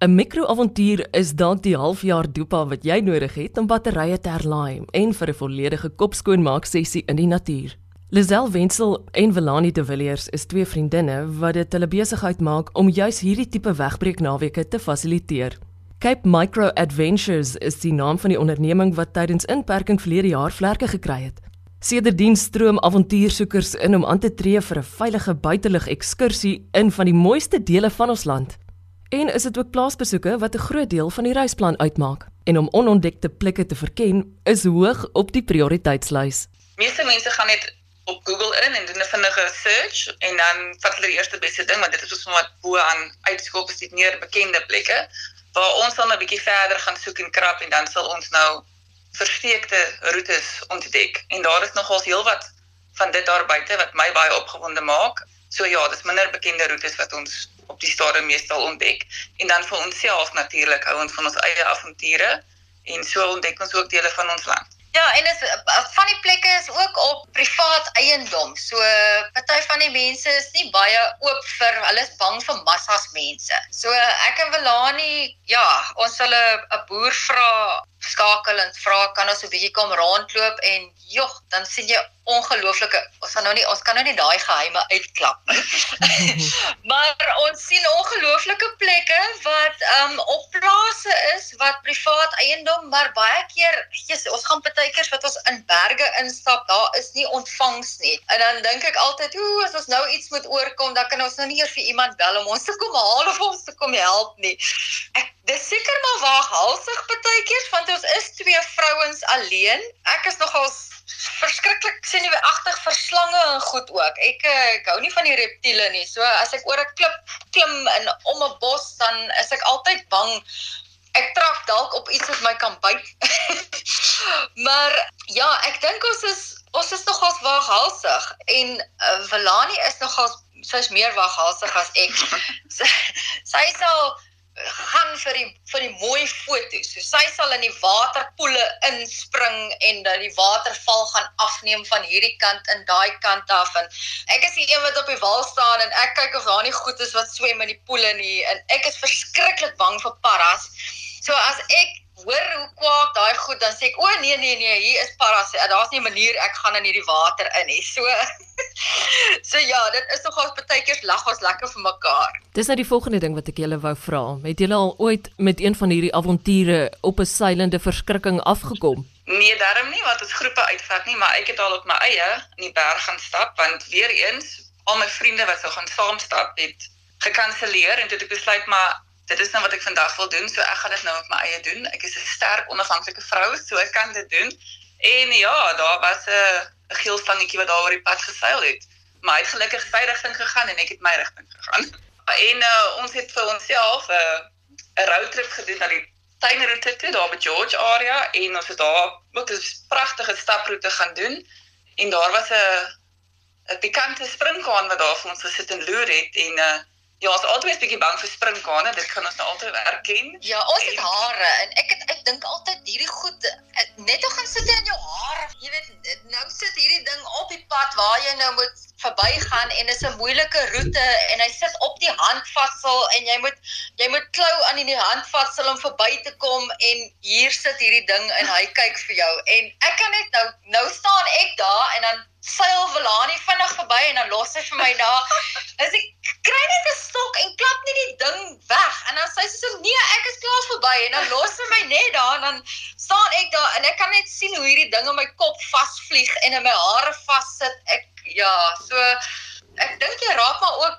'n Mikroavontuur is dalk die halfjaar dopa wat jy nodig het om batterye te herlaai en vir 'n volledige kopskoonmaak sessie in die natuur. Lisel Wenzel en Velani de Villiers is twee vriendinne wat dit hulle besigheid maak om juis hierdie tipe wegbreek naweke te fasiliteer. Cape Micro Adventures is die naam van die onderneming wat tydens inperking verlede jaar vlerke gekry het. Sedertdien stroom avontuursoekers in om aan te tree vir 'n veilige buitelug ekskursie in van die mooiste dele van ons land. En is dit ook plaasbesoeke wat 'n groot deel van die reisplan uitmaak en om onontdekte plekke te verken is hoog op die prioriteitslys. Meeste mense gaan net op Google in en doen 'n vinnige search en dan vat hulle die eerste beste ding want dit is soms wat bo aan uitskop is dit meer bekende plekke waar ons dan 'n bietjie verder gaan soek en krap en dan sal ons nou versteekte roetes ontdek. En daar is nogals heelwat van dit daar buite wat my baie opgewonde maak. So ja, dis minder bekende roetes wat ons op die stadium meestal ontdek en dan vir onsself natuurlik hou ons van ons eie avonture en so ontdek ons ook dele van ons land. Ja, en is van die plekke is ook op privaat eiendom. So party van die mense is nie baie oop vir hulle is bang vir massas mense. So ek en Velani, ja, ons hulle 'n boer vra skakel en vra kan ons 'n bietjie kom rondloop en jog, dan sien jy ongelooflike ons kan nou nie ons kan nou nie daai geheime uitklap nie. maar ons sien ongelooflike plekke wat um op plase is wat privaat eiendom, maar baie keer jy's ons gaan partykeers wat ons in berge instap, daar is nie ontvangs nie. En dan dink ek altyd, ooh, as ons nou iets moet oorkom, dan kan ons nou nie eers vir iemand bel om ons te kom haal of ons te kom help nie. Ek dis seker maar waaghalsig partykeers want ons is twee vrouens alleen. Ek is nogal verskriklik senuweeagtig vir slange en goed ook. Ek eh, ek hou nie van die reptiele nie. So as ek oor 'n klip klim in om 'n bos dan is ek altyd bang ek trap dalk op iets wat my kan byt. maar ja, ek dink ons is ons is nogals waaghalsig en uh, Velani is nogals sy's meer waaghalsig as ek. sy sal gaan vir die vir die mooi foto's. So sy sal in die waterpoele inspring en dat die waterval gaan afneem van hierdie kant in daai kant af en ek is die een wat op die wal staan en ek kyk of daar nie goed is wat swem in die poele nie en ek is verskriklik bang vir paras. So as ek hoor hoe kwaak daai goed dan sê ek o nee nee nee hier is paras. Daar's nie 'n manier ek gaan in hierdie water in nie. So So ja, dit is nogals baie keer lag ons lekker vir mekaar. Dis nou die volgende ding wat ek julle wou vra. Het julle al ooit met een van hierdie avonture op 'n seilende verskrikking afgekom? Nee, daarom nie wat ons groepe uitvat nie, maar ek het al op my eie in die berg gaan stap want weer eens al my vriende wat sou gaan saam stap het gekanselleer en toe het ek besluit maar dit is nou wat ek vandag wil doen, so ek gaan dit nou op my eie doen. Ek is 'n sterk onafhanklike vrou, so ek kan dit doen. En ja, daar was 'n 'n geel slangetjie wat daar oor die pad geseil het. Maar hy het gelukkig sy rigting gegaan en ek het my rigting gegaan. En uh, ons het vir onsself 'n uh, 'n roadtrip gedoen na die tuinroete toe daar by George area en ons het daar ook 'n pragtige staproete gaan doen. En daar was 'n 'n pikante springkaan wat daar vir ons gesit en loer het en uh, Ja, ons altyd 'n bietjie bang vir springkane, dit kan ons nou altyd erken. Ja, ons het hare en ek het ek dink altyd hierdie goed net om gaan sit in jou hare. Jy weet, nou sit hierdie ding op die pad waar jy nou moet verbygaan en is 'n moeilike roete en hy sit op die handvatsel en jy moet jy moet klou aan in die handvatsel om verby te kom en hier sit hierdie ding en hy kyk vir jou en ek kan net nou nou staan ek daar en dan seil Velani vinnig verby en dan los hy vir my daar. As ek kry net 'n stok en klap net die ding weg en dan sê sy so nee, ek is klaar verby en dan los sy my net daar en dan staan ek daar en ek kan net sien hoe hierdie ding in my kop vasvlieg en in my hare vassit. Ek ja, so ek dink jy raak maar ook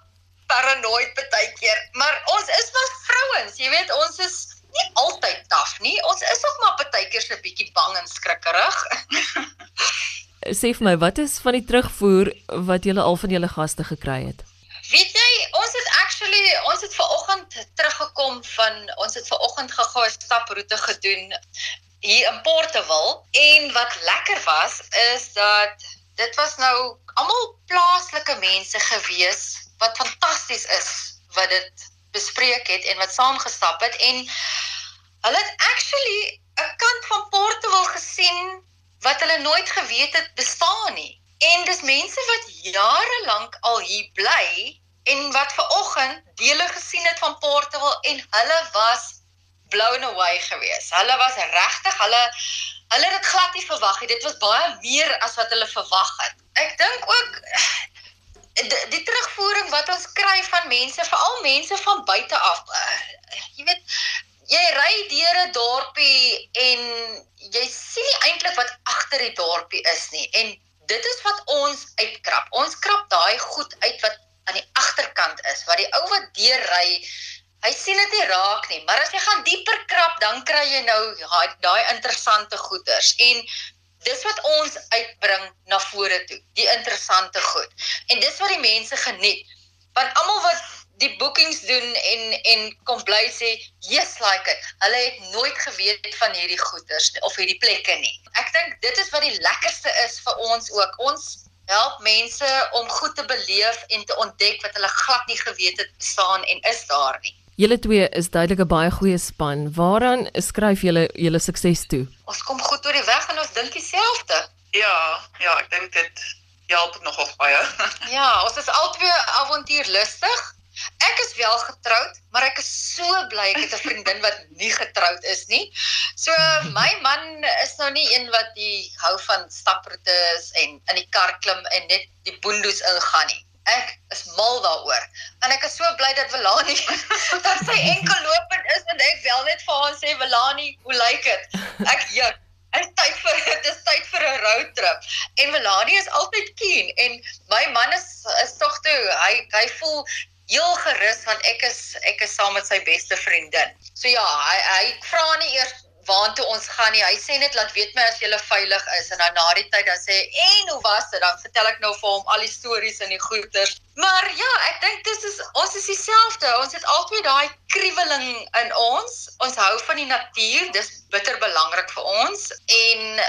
paranoid baie keer, maar ons is maar vrouens, jy weet, ons is nie altyd taaf nie. Ons is ook maar baie keer so 'n bietjie bang en skrikkerig. sê vir my, wat is van die terugvoer wat julle al van julle gaste gekry het? Weet jy, ons het actually ons het ver oggend teruggekom van ons het ver oggend gegaan 'n staproete gedoen hier in Portewil en wat lekker was is dat dit was nou almal plaaslike mense gewees wat fantasties is wat dit bespreek het en wat saamgestap het en hulle het actually 'n kant van Portewil gesien wat hulle nooit geweet het bestaan nie. En dis mense wat jare lank al hier bly en wat ver oggend dele gesien het van Portugal en hulle was blown away geweest. Hulle was regtig, hulle hulle het dit glad nie verwag nie. Dit was baie meer as wat hulle verwag het. Ek dink ook die, die terugvoering wat ons kry van mense, veral mense van buite af. Uh, jy weet, jy ry deur 'n dorpie en jy sien nie eintlik wat agter die dorpie is nie. En dit is wat ons uitkrap. Ons krap daai goed uit wat aan die agterkant is, wat die ou wat deur ry, hy sien dit nie raak nie, maar as jy gaan dieper krap, dan kry jy nou daai interessante goeders. En dis wat ons uitbring na vore toe, die interessante goed. En dis wat die mense geniet. Want almal wat die bookings doen en en kom bly sê yes like it. Hulle het nooit geweet van hierdie goeders of hierdie plekke nie. Ek dink dit is wat die lekkerste is vir ons ook. Ons help mense om goed te beleef en te ontdek wat hulle glad nie geweet het bestaan en is daar nie. Julle twee is duidelik 'n baie goeie span. Waaraan skryf julle julle sukses toe? Ons kom goed oor die weg en ons dink dieselfde. Ja, ja, ek dink dit help nogal baie. ja, ons is albei avontuurlustig Ek is wel getroud, maar ek is so bly ek het 'n vriendin wat nie getroud is nie. So my man is nou nie een wat die hou van staproetes en in die kar klim en net die boondoes ingaan nie. Ek is mal daaroor. En ek is so bly dat Velani dat sy enkel lopend is en ek wel net vir haar sê Velani, hoe lyk dit? Ek juk. Dit is tyd vir dit is tyd vir 'n roadtrip. En Melanie is altyd keen en my man is is tog toe hy hy voel heel gerus want ek is ek is saam met sy beste vriendin. So ja, hy hy vra nie eers waartoe ons gaan nie. Hy sê net laat weet my as jy veilig is en dan na die tyd dan sê en hoe was dit? Dan vertel ek nou vir hom al die stories en die goeters. Maar ja, ek dink dis is ons is dieselfde. Ons het altyd daai kriweling in ons. Ons hou van die natuur. Dis bitter belangrik vir ons en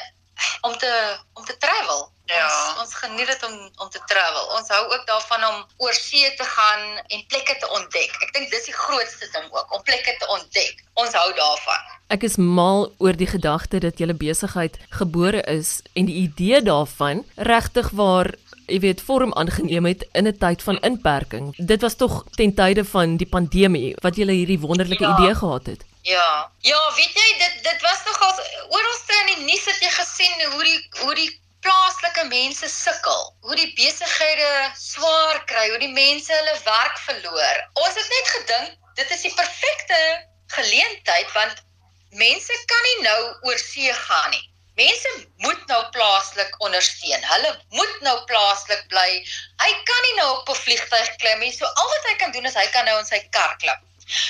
om te om te travel. Ja. Ons, ons geniet dit om om te travel. Ons hou ook daarvan om oor see te gaan en plekke te ontdek. Ek dink dis die grootste ding ook, om plekke te ontdek. Ons hou daarvan. Ek is mal oor die gedagte dat julle besigheid gebore is en die idee daarvan regtig waar jy weet vorm aangeneem het in 'n tyd van inperking. Dit was tog ten tye van die pandemie wat julle hierdie wonderlike ja. idee gehad het. Ja. Ja, weet jy dit dit was nogal oralste in die nuus het jy gesien hoe die hoe die plaaslike mense sukkel, hoe die besighede swaar kry, hoe die mense hulle werk verloor. Ons het net gedink dit is die perfekte geleentheid want mense kan nie nou oor see gaan nie. Mense moet nou plaaslik ondersteun. Hulle moet nou plaaslik bly. Hy kan nie nou op 'n vliegtuig klim nie. So al wat hy kan doen is hy kan nou in sy kar klim.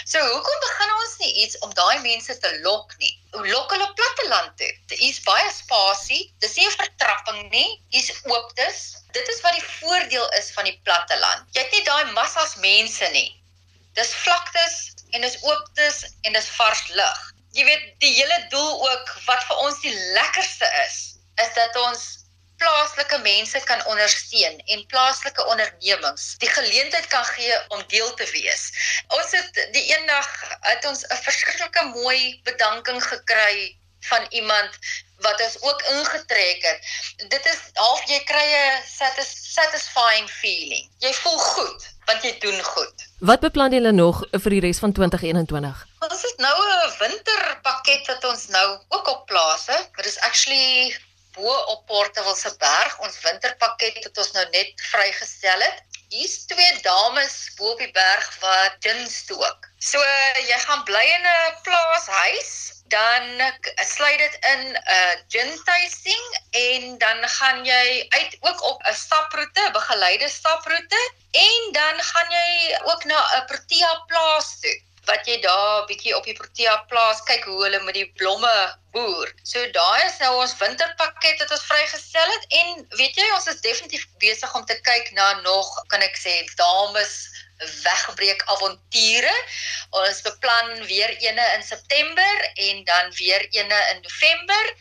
So hoekom begin ons nie iets om daai mense te lok nie? Hoe lok hulle platteland toe? Dit is baie spasie. Dis nie 'n vertrapping nie. Dis ooptes. Dit is wat die voordeel is van die platteland. Jy het nie daai massas mense nie. Dis vlaktes en dis ooptes en dis vars lug. Jy weet die hele doel ook wat vir ons die lekkerste is, is dat ons plaaslike mense kan ondersteun en plaaslike ondernemings die geleentheid kan gee om deel te wees. Ons het die eendag het ons 'n verskriklike mooi bedanking gekry van iemand wat ons ook ingetrek het. Dit is half jy kry 'n satisfying feeling. Jy voel goed want jy doen goed. Wat beplan julle nog vir die res van 2021? Ons het nou 'n winterpakket wat ons nou ook op plaas het. Dit is actually bo op Portugal se berg. Ons winterpakket het ons nou net vrygestel het. Hier's twee dames bo op die berg wat gin stook. So jy gaan bly in 'n plaashuis, dan sluit dit in 'n uh, gin tasting en dan gaan jy uit ook op 'n staproete, begeleide staproete en dan gaan jy ook na 'n Protea plaas toe wat jy daar bietjie op die Protea plaas kyk hoe hulle met die blomme boer. So daai is nou ons winterpakket wat ons vrygestel het en weet jy ons is definitief besig om te kyk na nog kan ek sê dames wegbreek avonture. Ons beplan weer eene in September en dan weer eene in November.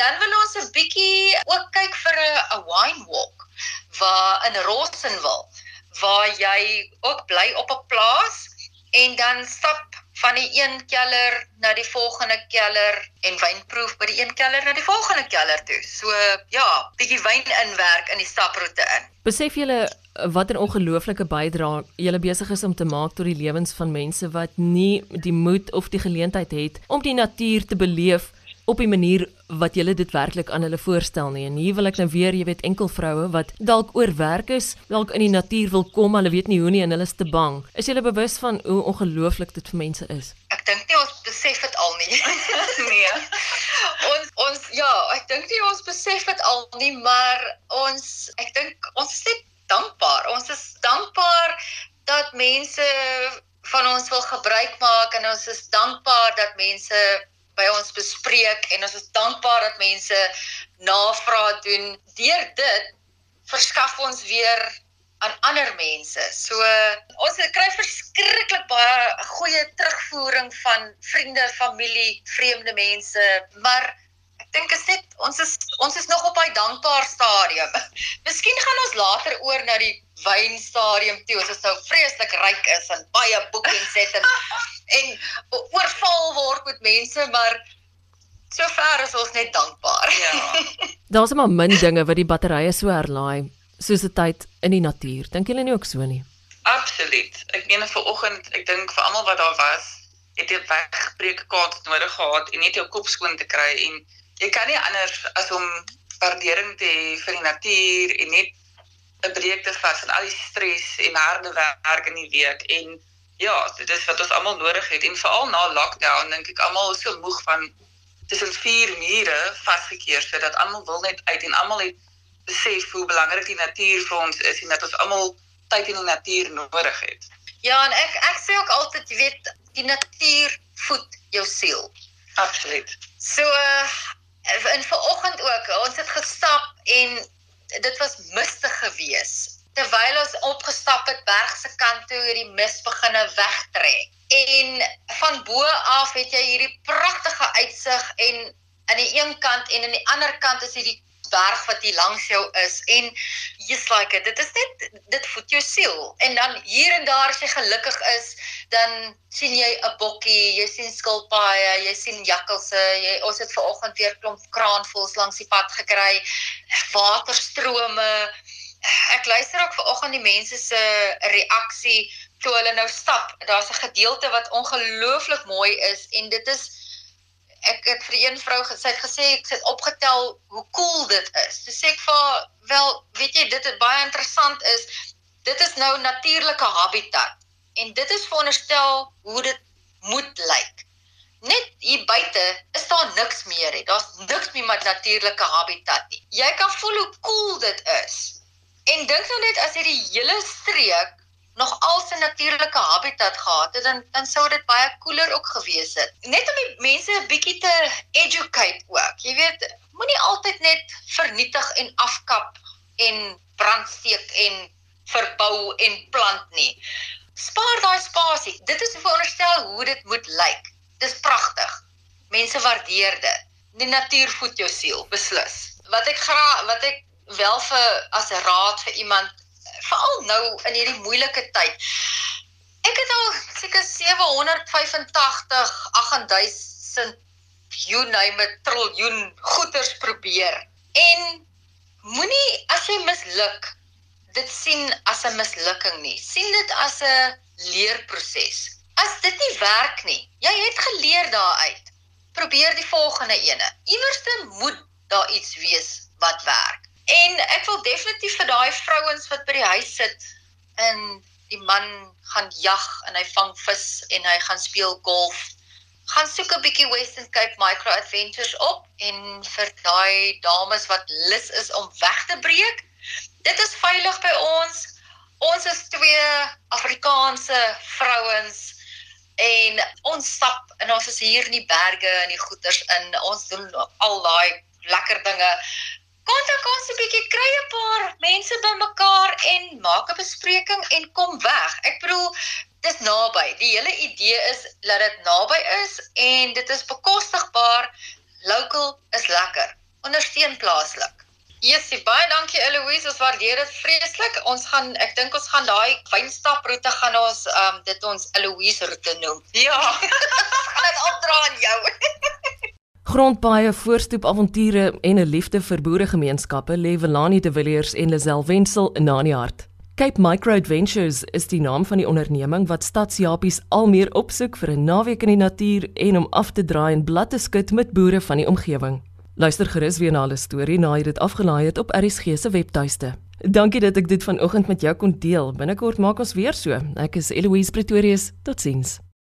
Dan wil ons 'n bietjie ook kyk vir 'n wine walk waar in Rossenwil waar jy ook bly op 'n plaas en dan stap van die een keller na die volgende keller en wynproef by die een keller na die volgende keller toe. So ja, bietjie wyn inwerk in die staproete in. Besef julle watter ongelooflike bydrae jy besig is om te maak tot die lewens van mense wat nie die moed of die geleentheid het om die natuur te beleef op 'n manier wat julle dit werklik aan hulle voorstel nie. En hier wil ek nou weer, jy weet, enkel vroue wat dalk oorwerk is, dalk in die natuur wil kom, hulle weet nie hoe nie en hulle is te bang. Is jy bewus van hoe ongelooflik dit vir mense is? Ek dink nie ons besef dit al nie. nee. ons ons ja, ek dink nie ons besef dit al nie, maar ons ek dink ons is net dankbaar. Ons is dankbaar dat mense van ons wil gebruik maak en ons is dankbaar dat mense by ons bespreek en ons is dankbaar dat mense navraag doen. Deur dit verskaf ons weer aan ander mense. So ons kry verskriklik baie goeie terugvoering van vriende, familie, vreemde mense, maar dink is net ons is ons is nog op daai dankbaar stadium. Miskien gaan ons later oor na die wynstadium toe as ons nou vreeslik ryk is en baie boekings het en en oorval word met mense, maar sover is ons net dankbaar. Ja. Daar's maar min dinge wat die batterye so herlaai soos 'n tyd in die natuur. Dink julle nie ook so nie? Absoluut. Ek meen vir oggend, ek dink vir almal wat daar was, het jy wegbreek kaart nodig gehad en net jou kop skoon te kry en jy kan nie anders as om waardering te hê vir die natuur en net 'n breek te vat van al die stres en harde werk in die week en ja, dit is wat ons almal nodig het en veral na lockdown dink ek almal is so moeg van tussen vier mure vasgekeer sodat almal wil net uit en almal het besef hoe belangrik die natuur vir ons is en dat ons almal tyd in die natuur nodig het. Ja, en ek ek sê ook altyd, jy weet, die natuur voed jou siel. Absoluut. So uh, in vanoggend ook, ons het gestap en dit was mistig geweest terwyl ons opgestap het berg se kant toe het die mis begine wegtrek. En van bo af het jy hierdie pragtige uitsig en aan die een kant en aan die ander kant is hierdie berg wat hier langs jou is en jy's like it. dit is net dit voed jou siel en dan hier en daar as jy gelukkig is dan sien jy 'n bokkie jy sien skilpaaie jy sien jakkalse jy ons het ver oggend weer klomp kraanvoëls langs die pad gekry waterstrome ek luister ook vanoggend die mense se reaksie toe hulle nou stap. Daar's 'n gedeelte wat ongelooflik mooi is en dit is ek het vir een vrou gesê het gesê ek het opgetel hoe cool dit is. Toe sê ek vir wel, weet jy, dit is baie interessant is dit is nou natuurlike habitat en dit is veronderstel hoe dit moet lyk. Net hier buite is daar niks meer nie. Daar's niks meer met natuurlike habitat nie. Jy kan voel hoe cool dit is. En dink nou net as jy die hele streek nog al sy natuurlike habitat gehad het, dan dan sou dit baie koeler ook gewees het. Net om die mense 'n bietjie te educate ook. Jy weet, moenie altyd net vernietig en afkap en brandsteek en verbou en plant nie. Spaar daai spasie. Dit is veronderstel hoe dit moet lyk. Dis pragtig. Mense waardeer dit. Die natuur voed jou siel, beslis. Wat ek graag wat ek wel vir as raad vir iemand veral nou in hierdie moeilike tyd. Ek het al seker 785 8000 you name it triljoen goeders probeer en moenie as jy misluk dit sien as 'n mislukking nie. Sien dit as 'n leerproses. As dit nie werk nie, jy het geleer daaruit. Probeer die volgende ene. Iewerste moet daar iets wees wat werk. En ek wil definitief vir daai vrouens wat by die huis sit en die man gaan jag en hy vang vis en hy gaan speel golf. Gaan soek 'n bietjie Western Cape Micro Adventures op en vir daai dames wat lus is om weg te breek. Dit is veilig by ons. Ons is twee Afrikaanse vrouens en ons stap en ons is hier in die berge en die goeters in. Ons doen al daai lekker dinge kontak ons 'n bietjie kry 'n paar mense bymekaar en maak 'n bespreking en kom weg. Ek bedoel dis naby. Die hele idee is dat dit naby is en dit is bekostigbaar. Local is lekker. Ondersteun plaaslik. Yesie, baie dankie Eloise, ons waardeer dit vreeslik. Ons gaan ek dink ons gaan daai wynstaproete gaan ons um dit ons Eloise roete noem. Ja. gaan dit opdra aan jou. Grondpaaie, voorstoep avonture en 'n liefde vir boeregemeenskappe lê Velani de Villiers en Lisel Wenzel na in die hart. Cape Micro Adventures is die naam van die onderneming wat stadsjapies al meer opsoek vir 'n naweek in die natuur en om af te draai en blad te skud met boere van die omgewing. Luister gerus weer na hulle storie na jy dit afgelaai het op RSG se webtuiste. Dankie dat ek dit vanoggend met jou kon deel. Binnekort maak ons weer so. Ek is Eloise Pretorius. Totsiens.